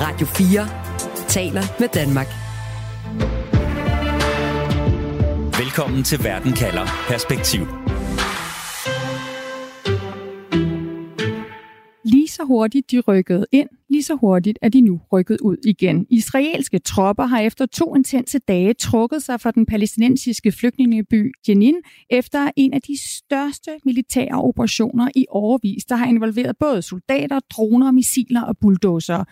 Radio 4 taler med Danmark. Velkommen til Verden kalder Perspektiv. Lige så hurtigt de rykkede ind, lige så hurtigt er de nu rykket ud igen. Israelske tropper har efter to intense dage trukket sig fra den palæstinensiske flygtningeby Jenin efter en af de største militære operationer i overvis, der har involveret både soldater, droner, missiler og bulldozer.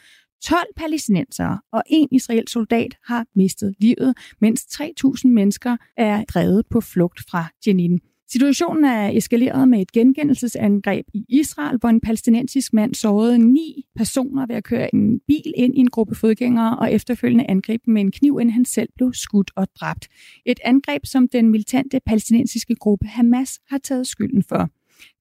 12 palæstinensere og en israelsk soldat har mistet livet, mens 3.000 mennesker er drevet på flugt fra Jenin. Situationen er eskaleret med et gengældelsesangreb i Israel, hvor en palæstinensisk mand sårede ni personer ved at køre en bil ind i en gruppe fodgængere og efterfølgende angreb med en kniv, inden han selv blev skudt og dræbt. Et angreb, som den militante palæstinensiske gruppe Hamas har taget skylden for.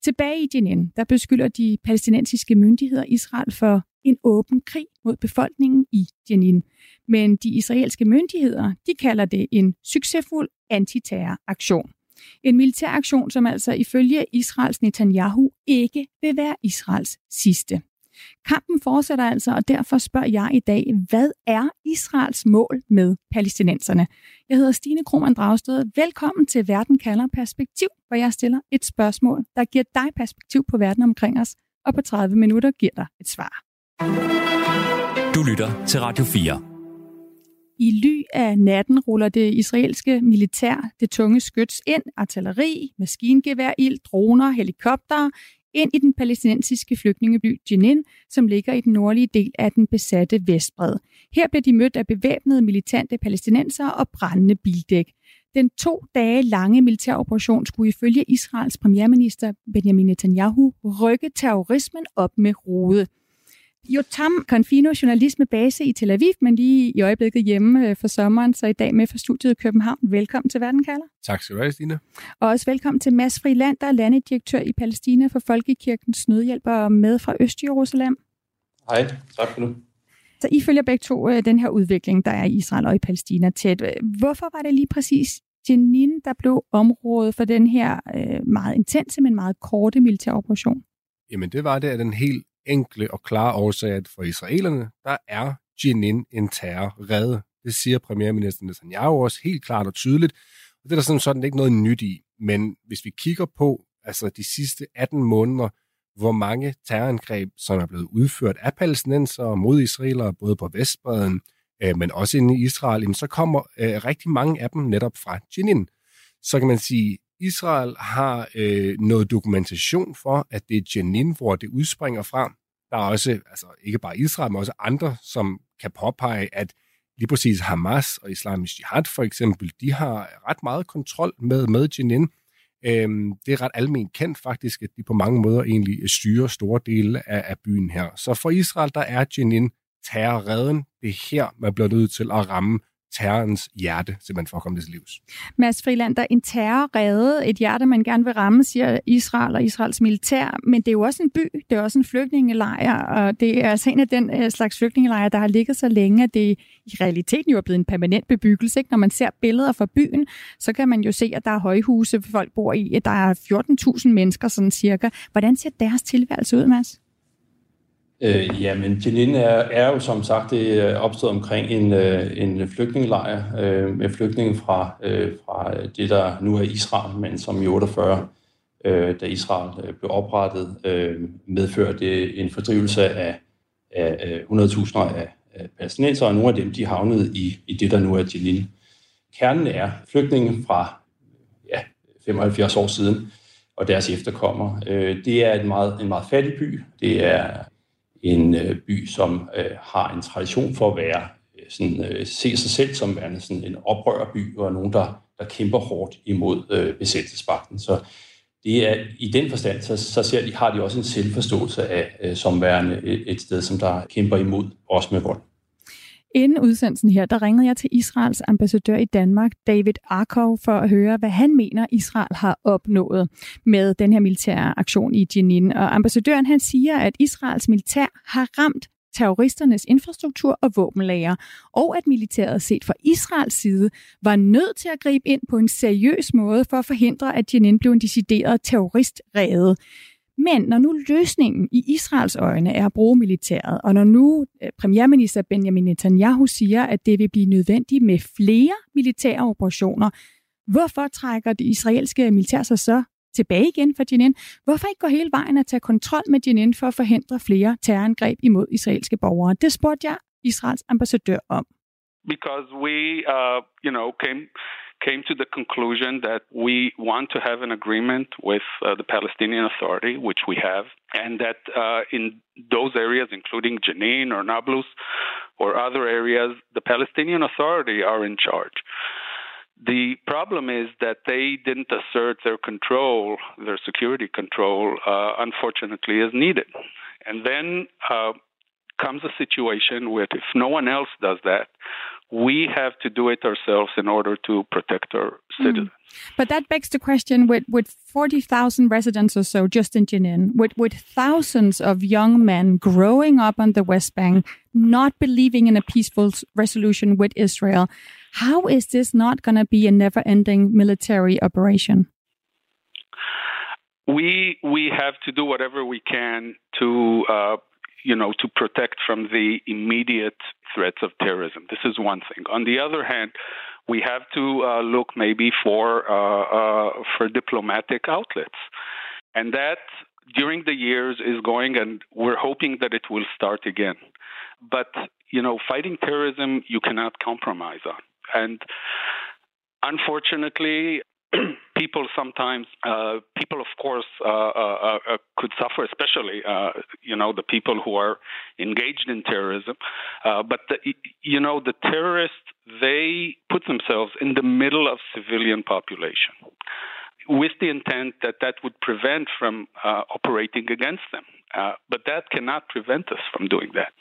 Tilbage i Jenin, der beskylder de palæstinensiske myndigheder Israel for en åben krig mod befolkningen i Jenin. Men de israelske myndigheder, de kalder det en succesfuld antiterroraktion. En militæraktion, som altså ifølge Israels Netanyahu ikke vil være Israels sidste. Kampen fortsætter altså, og derfor spørger jeg i dag, hvad er Israels mål med palæstinenserne? Jeg hedder Stine Krohmann Dragsted. Velkommen til Verden kalder perspektiv, hvor jeg stiller et spørgsmål, der giver dig perspektiv på verden omkring os, og på 30 minutter giver dig et svar. Du lytter til Radio 4. I ly af natten ruller det israelske militær det tunge skyts ind, artilleri, maskingeværild, droner, helikopter, ind i den palæstinensiske flygtningeby Jenin, som ligger i den nordlige del af den besatte Vestbred. Her bliver de mødt af bevæbnede militante palæstinenser og brændende bildæk. Den to dage lange militæroperation skulle ifølge Israels premierminister Benjamin Netanyahu rykke terrorismen op med rode. Jotam Confino, journalist med base i Tel Aviv, men lige i øjeblikket hjemme øh, for sommeren, så i dag med fra studiet i København. Velkommen til Verdenkalder. Tak skal du have, Stine. Og også velkommen til Mads Friland, der er landedirektør i Palæstina for Folkekirkens Nødhjælp og med fra Øst-Jerusalem. Hej, tak for nu. Så I følger begge to øh, den her udvikling, der er i Israel og i Palæstina tæt. Hvorfor var det lige præcis Jenin, der blev området for den her øh, meget intense, men meget korte militæroperation? Jamen det var det af den helt enkle og klare årsag, at for israelerne, der er Jenin en terrorrede. Det siger premierminister Netanyahu også helt klart og tydeligt. Og det er der sådan, sådan ikke noget nyt i. Men hvis vi kigger på altså de sidste 18 måneder, hvor mange terrorangreb, som er blevet udført af palæstinenser mod israelere, både på Vestbreden, øh, men også inde i Israel, så kommer øh, rigtig mange af dem netop fra Jenin. Så kan man sige, Israel har øh, noget dokumentation for, at det er Jenin, hvor det udspringer fra. Der er også, altså ikke bare Israel, men også andre, som kan påpege, at lige præcis Hamas og Islamisk Jihad for eksempel, de har ret meget kontrol med, med Jenin. Øhm, det er ret almindeligt kendt faktisk, at de på mange måder egentlig øh, styrer store dele af, af byen her. Så for Israel, der er Jenin terrorreden. Det er her, man bliver nødt til at ramme terrorens hjerte, simpelthen for at komme det til livs. Mads Friland, der er en terrorrede, et hjerte, man gerne vil ramme, siger Israel og Israels militær, men det er jo også en by, det er også en flygtningelejr, og det er altså en af den øh, slags flygtningelejre, der har ligget så længe, at det i realiteten jo er blevet en permanent bebyggelse. Ikke? Når man ser billeder fra byen, så kan man jo se, at der er højhuse, folk bor i, at der er 14.000 mennesker sådan cirka. Hvordan ser deres tilværelse ud, Mads? Øh, ja, men Jenin er, er jo som sagt det er opstået omkring en, øh, en flygtningelejr øh, med flygtninge fra, øh, fra det, der nu er Israel, men som i 48, øh, da Israel øh, blev oprettet, øh, medførte en fordrivelse af, af 100.000 af, af palæstinenser, og nogle af dem de havnede i, i det, der nu er Jenin. Kernen er flygtninge fra ja, 75 år siden, og deres efterkommer. Øh, det er en meget, en meget fattig by. Det er en øh, by, som øh, har en tradition for at være øh, sådan, øh, se sig selv som værende sådan en oprørerby, og nogen, der, der kæmper hårdt imod øh, besættelsesmagten. Så det er i den forstand, så, så ser de, har de også en selvforståelse af øh, som værende et, et sted, som der kæmper imod, også med vold. Inden udsendelsen her, der ringede jeg til Israels ambassadør i Danmark, David Arkov, for at høre, hvad han mener, Israel har opnået med den her militære aktion i Jenin. Og ambassadøren han siger, at Israels militær har ramt terroristernes infrastruktur og våbenlager, og at militæret set fra Israels side var nødt til at gribe ind på en seriøs måde for at forhindre, at Jenin blev en decideret terroristrede. Men når nu løsningen i Israels øjne er at bruge militæret, og når nu øh, premierminister Benjamin Netanyahu siger, at det vil blive nødvendigt med flere militære operationer, hvorfor trækker det israelske militær sig så tilbage igen fra Jenin? Hvorfor ikke gå hele vejen og tage kontrol med Jenin for at forhindre flere terrorangreb imod israelske borgere? Det spurgte jeg Israels ambassadør om. Because we, uh, you know, came came to the conclusion that we want to have an agreement with uh, the Palestinian Authority, which we have, and that uh, in those areas, including Jenin or Nablus or other areas, the Palestinian Authority are in charge. The problem is that they didn't assert their control, their security control, uh, unfortunately, as needed. And then uh, comes a situation where if no one else does that, we have to do it ourselves in order to protect our citizens. Mm. But that begs the question with, with 40,000 residents or so just in Jenin, with, with thousands of young men growing up on the West Bank, not believing in a peaceful resolution with Israel, how is this not going to be a never ending military operation? We, we have to do whatever we can to uh, you know, to protect from the immediate threats of terrorism. This is one thing. On the other hand, we have to uh, look maybe for uh, uh, for diplomatic outlets, and that during the years is going, and we're hoping that it will start again. But you know, fighting terrorism you cannot compromise on, and unfortunately, people sometimes, uh, people of course uh, uh, uh could suffer, especially uh, you know the people who are engaged in terrorism. Uh, but the, you know the terrorists they put themselves in the middle of civilian population with the intent that that would prevent from operating against them. but that cannot prevent us from doing that.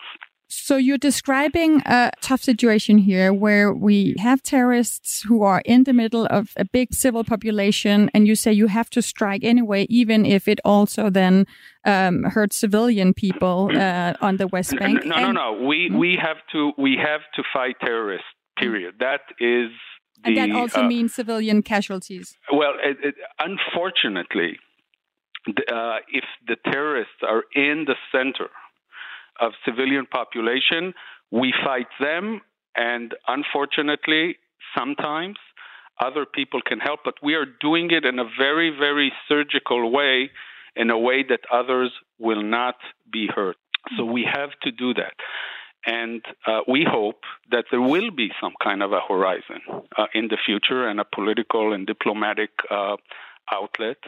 So you're describing a tough situation here where we have terrorists who are in the middle of a big civil population, and you say you have to strike anyway, even if it also then um, hurts civilian people uh, on the West Bank. No, no, no. We hmm? we have to we have to fight terrorists. Period. That is. The, and that also uh, means civilian casualties. Well, it, it, unfortunately, uh, if the terrorists are in the center of civilian population. We fight them, and unfortunately, sometimes other people can help, but we are doing it in a very, very surgical way, in a way that others will not be hurt. So we have to do that. And uh, we hope that there will be some kind of a horizon uh, in the future and a political and diplomatic uh, outlet.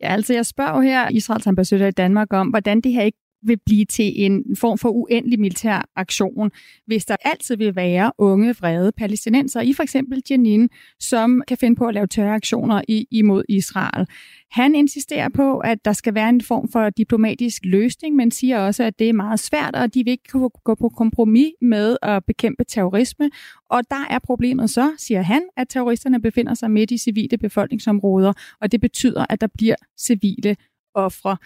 Ja, altså jeg spørger her Israels ambassadør i Danmark om, hvordan det her ikke vil blive til en form for uendelig militær aktion, hvis der altid vil være unge, vrede palæstinenser i for eksempel Jenin, som kan finde på at lave terroraktioner imod Israel. Han insisterer på, at der skal være en form for diplomatisk løsning, men siger også, at det er meget svært, og de vil ikke kunne gå på kompromis med at bekæmpe terrorisme. Og der er problemet så, siger han, at terroristerne befinder sig midt i civile befolkningsområder, og det betyder, at der bliver civile ofre.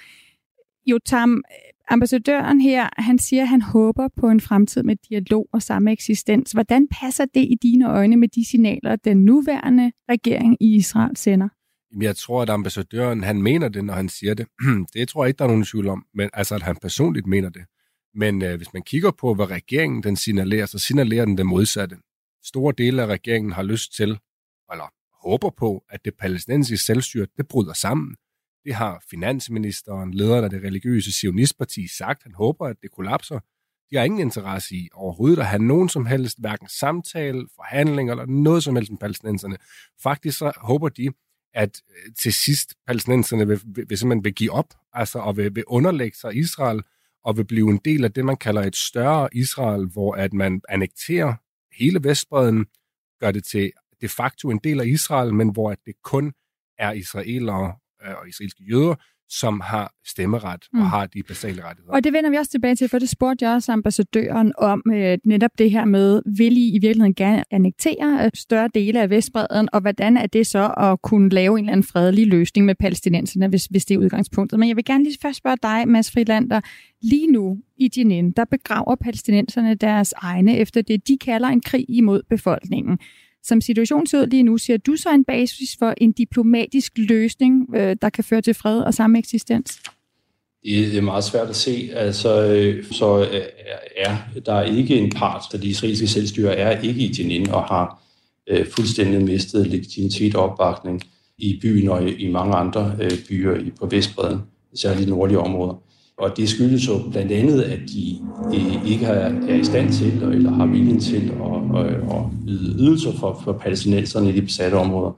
Jotam, ambassadøren her, han siger, at han håber på en fremtid med dialog og samme eksistens. Hvordan passer det i dine øjne med de signaler, den nuværende regering i Israel sender? Jeg tror, at ambassadøren, han mener det, når han siger det. Det tror jeg ikke, der er nogen tvivl om, men altså, at han personligt mener det. Men øh, hvis man kigger på, hvad regeringen den signalerer, så signalerer den det modsatte. Store dele af regeringen har lyst til, eller håber på, at det palæstinensiske selvstyre, det bryder sammen. Det har finansministeren, lederen af det religiøse sionistparti, sagt. Han håber, at det kollapser. De har ingen interesse i overhovedet at have nogen som helst, hverken samtale, forhandling eller noget som helst med palæstinenserne. Faktisk så håber de, at øh, til sidst palæstinenserne vil, vil, vil simpelthen vil give op, altså og vil, vil underlægge sig Israel, og vil blive en del af det, man kalder et større Israel, hvor at man annekterer hele Vestbreden, gør det til de facto en del af Israel, men hvor at det kun er israelere og israelske jøder, som har stemmeret mm. og har de basale rettigheder. Og det vender vi også tilbage til, for det spurgte jeg også ambassadøren om øh, netop det her med, vil I i virkeligheden gerne annektere øh, større dele af Vestbreden, og hvordan er det så at kunne lave en eller anden fredelig løsning med palæstinenserne, hvis, hvis det er udgangspunktet. Men jeg vil gerne lige først spørge dig, Mads Frilander, lige nu i Jenin, der begraver palæstinenserne deres egne efter det, de kalder en krig imod befolkningen. Som situationen ser ud lige nu, ser du så en basis for en diplomatisk løsning, øh, der kan føre til fred og samme eksistens? Det er meget svært at se. Altså, øh, så øh, er der er ikke en part, der de israelske selvstyre er ikke i Jenin og har øh, fuldstændig mistet legitimitet og opbakning i byen og i, i mange andre øh, byer i, på Vestbreden, særligt nordlige områder. Og det skyldes jo blandt andet, at de øh, ikke er, i stand til, eller har viljen til at, at, at yde ydelser for, for palæstinenserne i de besatte områder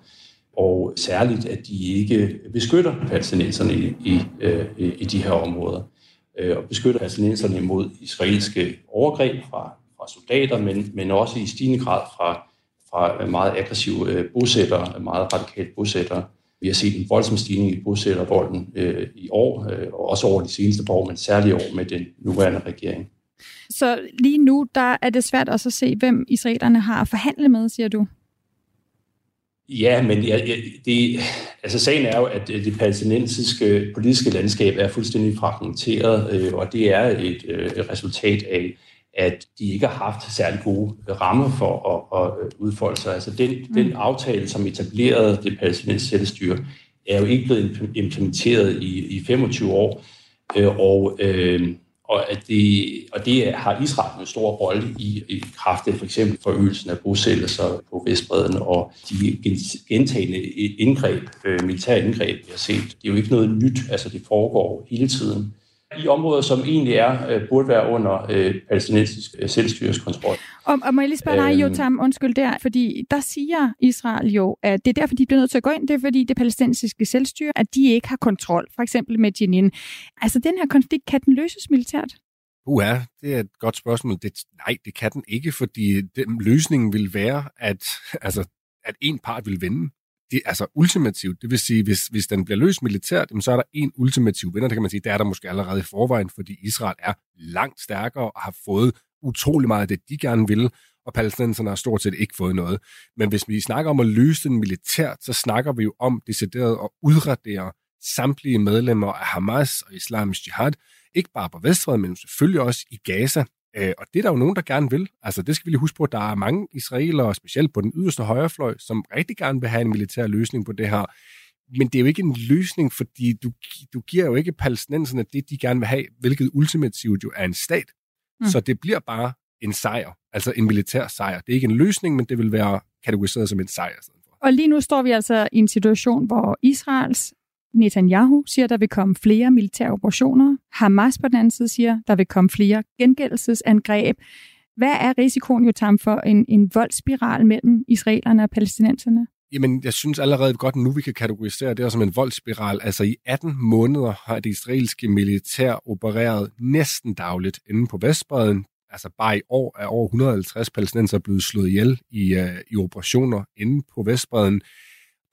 og særligt, at de ikke beskytter palæstinenserne i, i, øh, i de her områder, og beskytter palæstinenserne imod israelske overgreb fra, fra soldater, men, men også i stigende grad fra, fra meget aggressive bosættere, meget radikale bosættere. Vi har set en voldsom stigning i bosættervolden øh, i år, øh, og også over de seneste år, men særligt år med den nuværende regering. Så lige nu der er det svært også at se, hvem israelerne har at forhandle med, siger du? Ja, men ja, det, altså sagen er jo, at det palæstinensiske politiske landskab er fuldstændig fragmenteret, øh, og det er et, øh, et resultat af, at de ikke har haft særlig gode rammer for at, at udfolde sig. Altså den, mm. den aftale, som etablerede det palæstinensiske selvstyre, er jo ikke blevet implementeret i, i 25 år, øh, og øh, og, at det, og det har Israel en stor rolle i, i kraft af for eksempel forøgelsen af bosættelser på Vestbreden og de gentagende indgreb, øh, militære indgreb, vi har set. Det er jo ikke noget nyt, altså det foregår hele tiden i områder, som egentlig er, øh, burde være under øh, palæstinensisk øh, selvstyres kontrol. Og, og må jeg lige spørge dig, øhm. Jotam, undskyld der, fordi der siger Israel jo, at det er derfor, de bliver nødt til at gå ind, det er fordi det palæstinensiske selvstyre, at de ikke har kontrol, for eksempel med Jenin. Altså den her konflikt, kan den løses militært? Uha, det er et godt spørgsmål. Det, nej, det kan den ikke, fordi den, løsningen vil være, at, altså, at en part vil vinde det, altså ultimativt, det vil sige, hvis, hvis den bliver løst militært, så er der en ultimativ vinder, det kan man sige, det er der måske allerede i forvejen, fordi Israel er langt stærkere og har fået utrolig meget af det, de gerne vil, og palæstinenserne har stort set ikke fået noget. Men hvis vi snakker om at løse den militært, så snakker vi jo om decideret at udradere samtlige medlemmer af Hamas og Islamisk Jihad, ikke bare på Vestfred, men selvfølgelig også i Gaza, Øh, og det er der jo nogen, der gerne vil. Altså, det skal vi lige huske på, at der er mange israelere, specielt på den yderste højrefløj, som rigtig gerne vil have en militær løsning på det her. Men det er jo ikke en løsning, fordi du, du giver jo ikke palæstinenserne det, de gerne vil have, hvilket ultimativt jo er en stat. Mm. Så det bliver bare en sejr, altså en militær sejr. Det er ikke en løsning, men det vil være kategoriseret som en sejr. Og lige nu står vi altså i en situation, hvor Israels Netanyahu siger, der vil komme flere militære operationer. Hamas på den anden side siger, der vil komme flere gengældelsesangreb. Hvad er risikoen Jotam, for en, en voldsspiral mellem israelerne og palæstinenserne? Jamen, jeg synes allerede godt nu, vi kan kategorisere det som en voldsspiral. Altså i 18 måneder har det israelske militær opereret næsten dagligt inde på Vestbreden. Altså bare i år er over 150 palæstinenser blevet slået ihjel i, uh, i operationer inde på Vestbreden.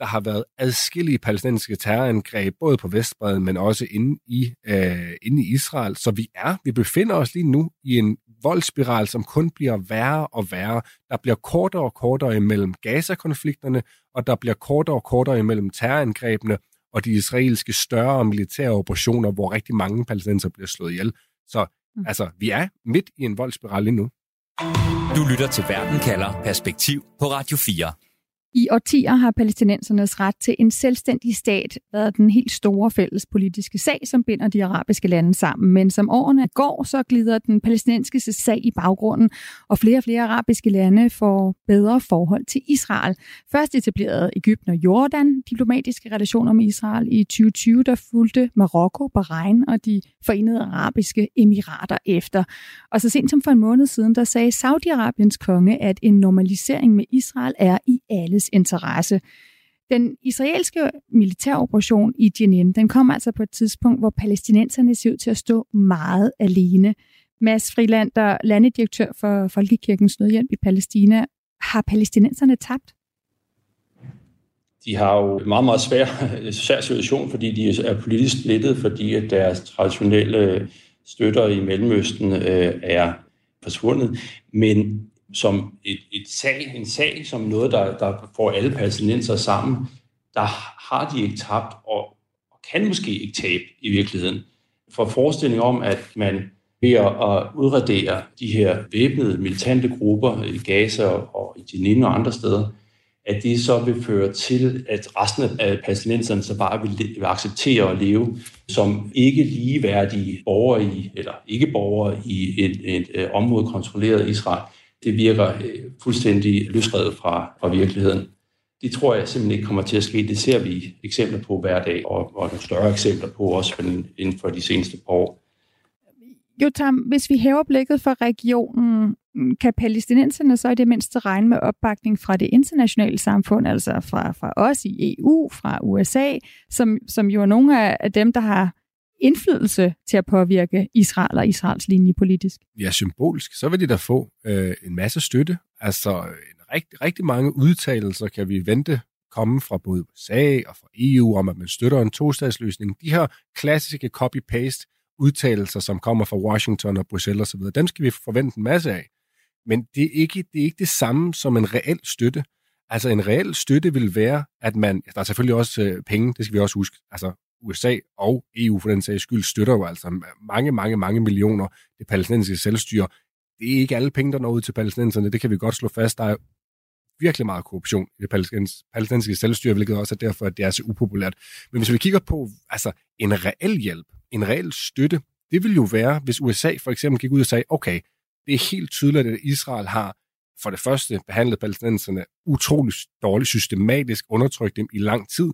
Der har været adskillige palæstinensiske terrorangreb, både på Vestbreden, men også inde i, øh, inde i Israel. Så vi er, vi befinder os lige nu i en voldsspiral, som kun bliver værre og værre. Der bliver kortere og kortere imellem Gaza-konflikterne, og der bliver kortere og kortere imellem terrorangrebene og de israelske større militære operationer, hvor rigtig mange palæstinenser bliver slået ihjel. Så mm. altså, vi er midt i en voldsspiral lige nu. Du lytter til Verden kalder Perspektiv på Radio 4. I årtier har palæstinensernes ret til en selvstændig stat været den helt store fælles politiske sag, som binder de arabiske lande sammen. Men som årene går, så glider den palæstinensiske sag i baggrunden, og flere og flere arabiske lande får bedre forhold til Israel. Først etablerede Ægypten og Jordan diplomatiske relationer med Israel i 2020, der fulgte Marokko, Bahrain og de forenede arabiske emirater efter. Og så sent som for en måned siden, der sagde Saudi-Arabiens konge, at en normalisering med Israel er i alle fælles interesse. Den israelske militæroperation i Jenin, den kom altså på et tidspunkt, hvor palæstinenserne ser ud til at stå meget alene. Mads Frilander, landedirektør for Folkekirkens Nødhjælp i Palæstina, har palæstinenserne tabt? De har jo en meget, meget svær, svær situation, fordi de er politisk splittet, fordi at deres traditionelle støtter i Mellemøsten øh, er forsvundet. Men som et, et sag, en sag, som noget, der, der får alle palæstinenser sammen, der har de ikke tabt, og, og kan måske ikke tabe i virkeligheden. For forestillingen om, at man ved at udradere de her væbnede militante grupper i Gaza og i Jenin og andre steder, at det så vil føre til, at resten af palæstinenserne så bare vil, vil acceptere at leve som ikke ligeværdige borgere i, eller ikke borgere i et, et, et område kontrolleret af Israel. Det virker øh, fuldstændig løsredet fra, fra virkeligheden. Det tror jeg simpelthen ikke kommer til at ske. Det ser vi eksempler på hver dag, og, og nogle større eksempler på også inden for de seneste par år. Jotam, hvis vi hæver blikket for regionen, kan palæstinenserne så i det mindste regne med opbakning fra det internationale samfund, altså fra, fra os i EU, fra USA, som, som jo er nogle af dem, der har indflydelse til at påvirke Israel og Israels linje politisk? Ja, symbolisk. Så vil de da få øh, en masse støtte. Altså en rigtig, rigtig mange udtalelser kan vi vente komme fra både USA og fra EU om, at man støtter en tostatsløsning. De her klassiske copy-paste udtalelser, som kommer fra Washington og Bruxelles osv., dem skal vi forvente en masse af. Men det er, ikke, det er ikke det samme som en reel støtte. Altså en reel støtte vil være, at man, der er selvfølgelig også øh, penge, det skal vi også huske, altså USA og EU for den sags skyld støtter jo altså mange, mange, mange millioner det palæstinensiske selvstyre. Det er ikke alle penge, der når ud til palæstinenserne, det kan vi godt slå fast. Der er virkelig meget korruption i det palæstinensiske selvstyre, hvilket også er derfor, at det er så upopulært. Men hvis vi kigger på altså, en reel hjælp, en reel støtte, det vil jo være, hvis USA for eksempel gik ud og sagde, okay, det er helt tydeligt, at Israel har for det første behandlet palæstinenserne utroligt dårligt, systematisk undertrykt dem i lang tid.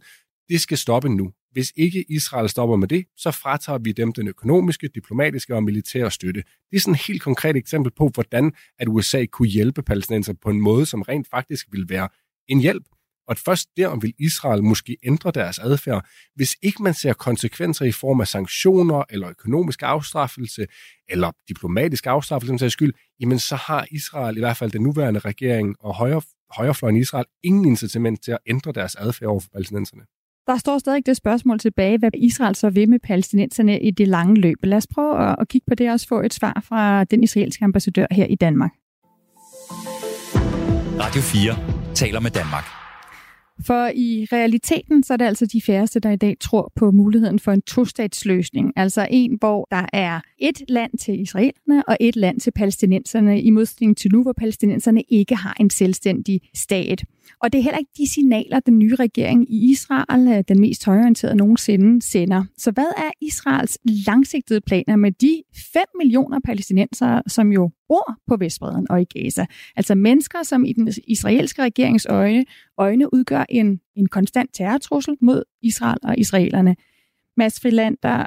Det skal stoppe nu. Hvis ikke Israel stopper med det, så fratager vi dem den økonomiske, diplomatiske og militære støtte. Det er sådan et helt konkret eksempel på, hvordan at USA kunne hjælpe palæstinenser på en måde, som rent faktisk vil være en hjælp. Og at først der vil Israel måske ændre deres adfærd, hvis ikke man ser konsekvenser i form af sanktioner eller økonomisk afstraffelse eller diplomatisk afstraffelse, som skyld, jamen så har Israel, i hvert fald den nuværende regering og højre, højrefløjen i Israel, ingen incitament til at ændre deres adfærd over for palæstinenserne. Der står stadig det spørgsmål tilbage, hvad Israel så vil med palæstinenserne i det lange løb. Lad os prøve at kigge på det og også få et svar fra den israelske ambassadør her i Danmark. Radio 4 taler med Danmark. For i realiteten så er det altså de færreste, der i dag tror på muligheden for en tostatsløsning. Altså en, hvor der er et land til israelerne og et land til palæstinenserne, i modsætning til nu, hvor palæstinenserne ikke har en selvstændig stat. Og det er heller ikke de signaler, den nye regering i Israel, øh, den mest højorienterede nogensinde, sender. Så hvad er Israels langsigtede planer med de 5 millioner palæstinensere, som jo bor på Vestbreden og i Gaza? Altså mennesker, som i den israelske regerings øjne, øjne udgør en, en konstant terrortrussel mod Israel og israelerne. Mads Frilander,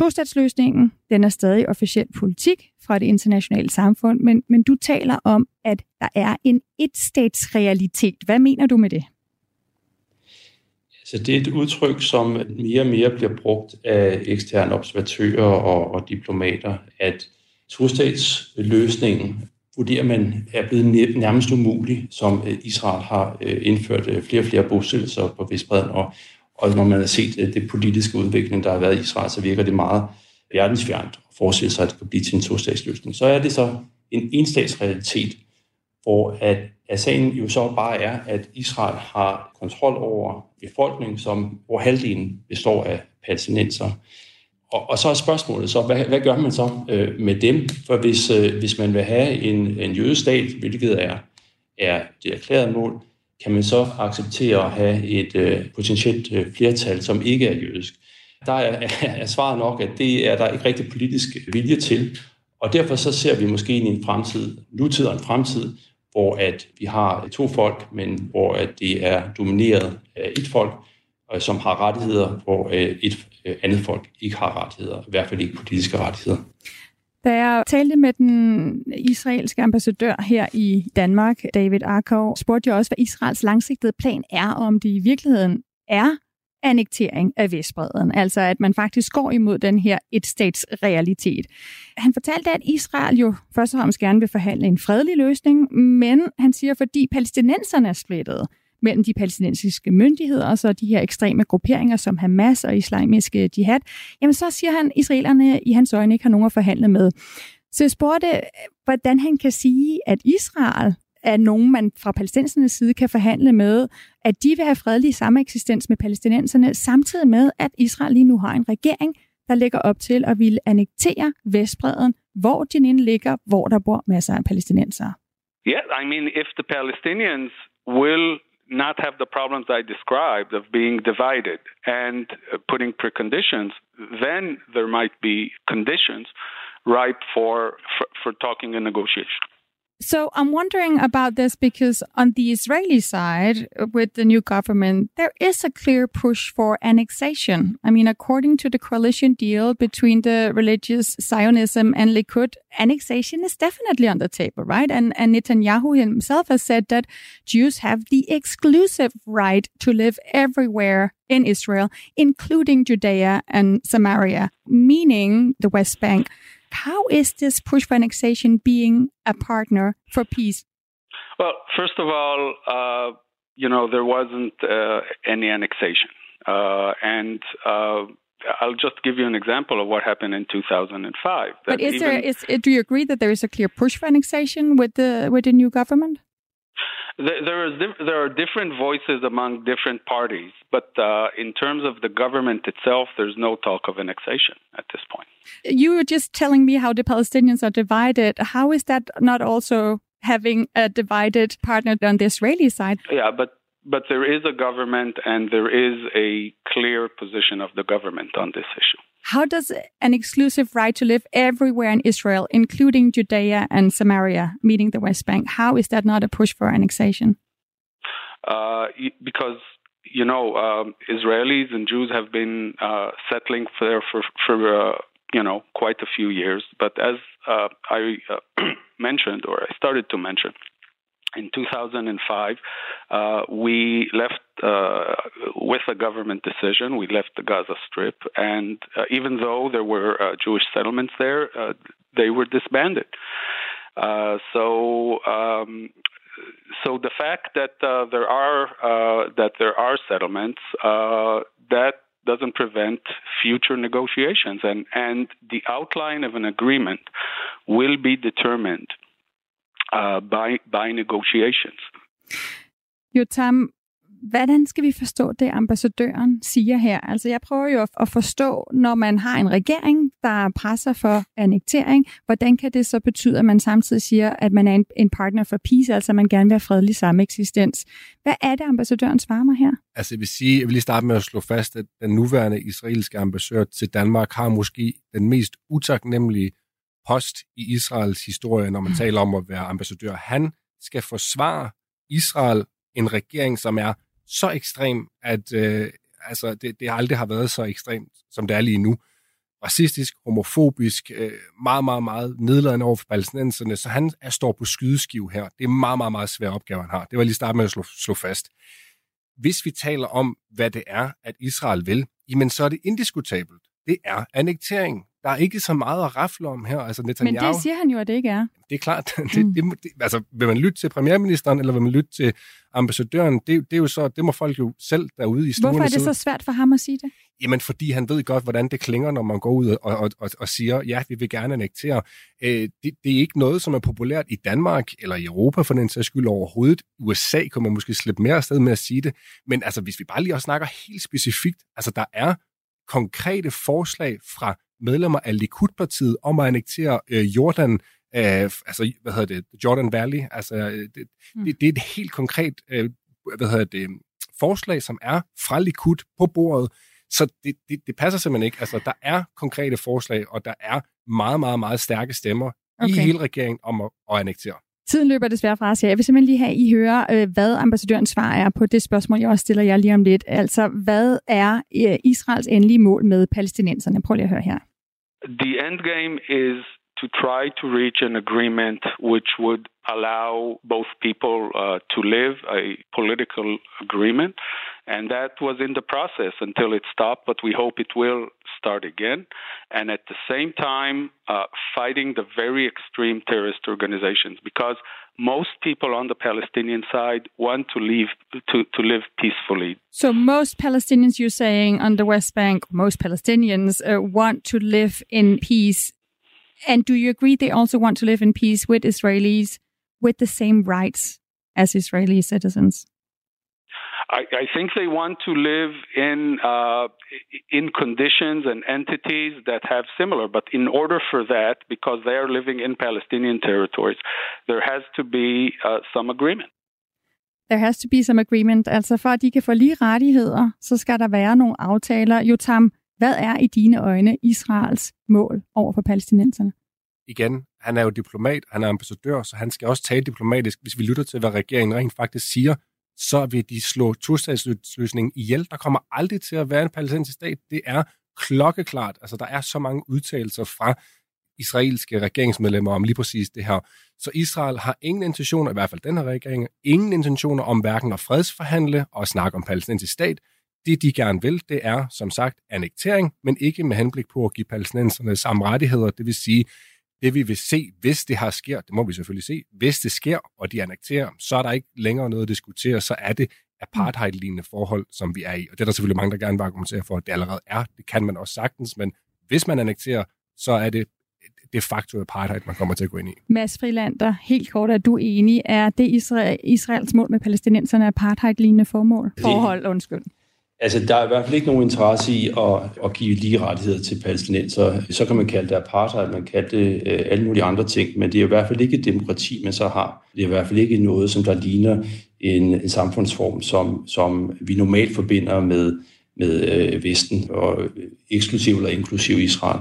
Tostatsløsningen, den er stadig officiel politik fra det internationale samfund, men, men du taler om, at der er en etstatsrealitet. Hvad mener du med det? Så det er et udtryk, som mere og mere bliver brugt af eksterne observatører og, og diplomater, at tostatsløsningen vurderer man er blevet nærmest umulig, som øh, Israel har øh, indført øh, flere og flere bosættelser på Vestbreden, og og når man har set øh, det politiske udvikling, der har været i Israel, så virker det meget verdensfjernt at forestille sig, at det kan blive til en to-statsløsning. Så er det så en enstatsrealitet, hvor at, at sagen jo så bare er, at Israel har kontrol over befolkningen, som hvor halvdelen består af palæstinenser. Og, og så er spørgsmålet så, hvad, hvad gør man så øh, med dem? For hvis, øh, hvis man vil have en, en jødestat, hvilket er, er det erklærede mål, kan man så acceptere at have et øh, potentielt øh, flertal, som ikke er jødisk. Der er, er svaret nok, at det er der ikke rigtig politisk vilje til, og derfor så ser vi måske ind i en fremtid, nutid og en fremtid, hvor at vi har to folk, men hvor at det er domineret af et folk, øh, som har rettigheder, hvor øh, et øh, andet folk ikke har rettigheder, i hvert fald ikke politiske rettigheder. Da jeg talte med den israelske ambassadør her i Danmark, David Arkov, spurgte jeg også, hvad Israels langsigtede plan er, og om det i virkeligheden er annektering af Vestbreden, altså at man faktisk går imod den her et-stats-realitet. Han fortalte, at Israel jo først og fremmest gerne vil forhandle en fredelig løsning, men han siger, fordi palæstinenserne er splittet, mellem de palæstinensiske myndigheder og så de her ekstreme grupperinger som Hamas og islamiske jihad, jamen så siger han, at israelerne i hans øjne ikke har nogen at forhandle med. Så jeg spurgte, hvordan han kan sige, at Israel er nogen, man fra palæstinensernes side kan forhandle med, at de vil have fredelig sameksistens med palæstinenserne, samtidig med, at Israel lige nu har en regering, der lægger op til at ville annektere Vestbreden, hvor Jenin ligger, hvor der bor masser af palæstinenser. Yeah, I mean, if the Palestinians will not have the problems I described of being divided and uh, putting preconditions, then there might be conditions ripe for, for, for talking and negotiation. So I'm wondering about this because on the Israeli side, uh, with the new government, there is a clear push for annexation. I mean, according to the coalition deal between the religious Zionism and Likud, annexation is definitely on the table, right? And, and Netanyahu himself has said that Jews have the exclusive right to live everywhere in Israel, including Judea and Samaria, meaning the West Bank. How is this push for annexation being a partner for peace? Well, first of all, uh, you know, there wasn't uh, any annexation. Uh, and uh, I'll just give you an example of what happened in 2005. But is even, there is do you agree that there is a clear push for annexation with the with the new government? There, is, there are different voices among different parties, but uh, in terms of the government itself, there's no talk of annexation at this point. You were just telling me how the Palestinians are divided. How is that not also having a divided partner on the Israeli side? Yeah, but but there is a government and there is a clear position of the government on this issue. How does an exclusive right to live everywhere in Israel, including Judea and Samaria, meaning the West Bank, how is that not a push for annexation? Uh, because you know um, Israelis and Jews have been uh, settling there for for uh, you know quite a few years. But as uh, I uh, mentioned, or I started to mention, in 2005, uh, we left uh, with a government decision. We left the Gaza Strip, and uh, even though there were uh, Jewish settlements there, uh, they were disbanded. Uh, so, um, so the fact that there are that there are settlements that doesn't prevent future negotiations, and and the outline of an agreement will be determined uh, by, by negotiations. Jotam, hvordan skal vi forstå det, ambassadøren siger her? Altså, jeg prøver jo at forstå, når man har en regering, der presser for annektering, hvordan kan det så betyde, at man samtidig siger, at man er en, partner for peace, altså at man gerne vil have fredelig sameksistens? Hvad er det, ambassadøren svarer mig her? Altså, jeg vil sige, jeg vil lige starte med at slå fast, at den nuværende israelske ambassadør til Danmark har måske den mest utaknemmelige post i Israels historie, når man mm. taler om at være ambassadør. Han skal forsvare Israel, en regering, som er så ekstrem, at øh, altså, det, det aldrig har været så ekstremt, som det er lige nu. Racistisk, homofobisk, øh, meget, meget, meget nedladende over for palæstinenserne, så han er, står på skydeskive her. Det er meget, meget, meget svær opgave, han har. Det var lige starte med at slå, slå fast. Hvis vi taler om, hvad det er, at Israel vil, jamen så er det indiskutabelt. Det er annektering. Der er ikke så meget at rafle om her. Altså Netanyahu, Men det siger han jo, at det ikke er. Det er klart. Det, mm. det, det, altså, vil man lytte til premierministeren, eller vil man lytte til ambassadøren? Det, det, er jo så, det må folk jo selv derude i stuen. Hvorfor er det så svært for ham at sige det? Jamen, fordi han ved godt, hvordan det klinger, når man går ud og, og, og, og siger, ja, vi vil gerne annektere. Øh, det, det er ikke noget, som er populært i Danmark eller i Europa for den sags skyld overhovedet. USA kommer man måske slippe mere afsted med at sige det. Men altså, hvis vi bare lige også snakker helt specifikt, altså der er konkrete forslag fra medlemmer af Likud-partiet om at annektere øh, Jordan, øh, altså, hvad hedder det, Jordan Valley. Altså, øh, det, mm. det, det er et helt konkret, øh, hvad hedder det, forslag, som er fra Likud på bordet. Så det, det, det passer simpelthen ikke. Altså, der er konkrete forslag, og der er meget, meget, meget stærke stemmer okay. i hele regeringen om at, at annektere. Tiden løber desværre fra os her. Jeg vil simpelthen lige have, I høre, øh, hvad ambassadørens svar er på det spørgsmål, jeg også stiller jer lige om lidt. Altså, hvad er øh, Israels endelige mål med palæstinenserne? Prøv lige at høre her. The end game is to try to reach an agreement which would allow both people uh, to live, a political agreement. And that was in the process until it stopped, but we hope it will start again. And at the same time, uh, fighting the very extreme terrorist organizations because most people on the Palestinian side want to live to, to live peacefully. So most Palestinians, you're saying, on the West Bank, most Palestinians uh, want to live in peace. And do you agree they also want to live in peace with Israelis with the same rights as Israeli citizens? I, I think they want to live in uh, in conditions and entities that have similar. But in order for that, because they are living in Palestinian territories, there has to be uh, some agreement. there has to be some agreement. Altså for at de kan få lige rettigheder, så skal der være nogle aftaler. Jotam, hvad er i dine øjne Israels mål over for palæstinenserne? Igen, han er jo diplomat, han er ambassadør, så han skal også tale diplomatisk. Hvis vi lytter til, hvad regeringen rent faktisk siger, så vil de slå tostatsløsningen ihjel. Der kommer aldrig til at være en palæstinensisk stat. Det er klokkeklart. Altså, der er så mange udtalelser fra israelske regeringsmedlemmer om lige præcis det her. Så Israel har ingen intentioner, i hvert fald den her regering, ingen intentioner om hverken at fredsforhandle og snakke om palæstinensisk stat. Det, de gerne vil, det er, som sagt, annektering, men ikke med henblik på at give palæstinenserne samme rettigheder. Det vil sige, det vi vil se, hvis det her sker, det må vi selvfølgelig se, hvis det sker, og de annekterer, så er der ikke længere noget at diskutere, så er det apartheid-lignende forhold, som vi er i. Og det er der selvfølgelig mange, der gerne vil argumentere for, at det allerede er. Det kan man også sagtens, men hvis man annekterer, så er det de facto apartheid, man kommer til at gå ind i. Mads Frilander, helt kort, er du enig? Er det Israel, Israels mål med palæstinenserne apartheid-lignende formål? Forhold, undskyld. Altså, der er i hvert fald ikke nogen interesse i at, at give lige rettigheder til palæstinenser. Så kan man kalde det apartheid, man kan det øh, alle mulige andre ting, men det er i hvert fald ikke et demokrati, man så har. Det er i hvert fald ikke noget, som der ligner en, en samfundsform, som, som vi normalt forbinder med, med øh, Vesten, og eksklusiv eller inklusiv Israel.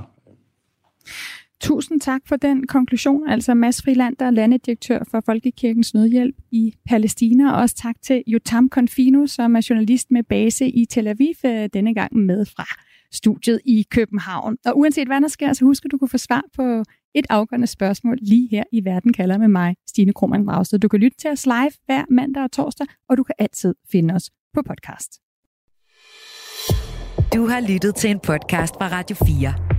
Tusind tak for den konklusion. Altså Mads Frilander, landedirektør for Folkekirkens Nødhjælp i Palæstina. Og også tak til Jotam Confino, som er journalist med base i Tel Aviv, øh, denne gang med fra studiet i København. Og uanset hvad der sker, så husk at du kan få svar på et afgørende spørgsmål lige her i Verden kalder med mig, Stine Krohmann Dragsted. Du kan lytte til os live hver mandag og torsdag, og du kan altid finde os på podcast. Du har lyttet til en podcast fra Radio 4.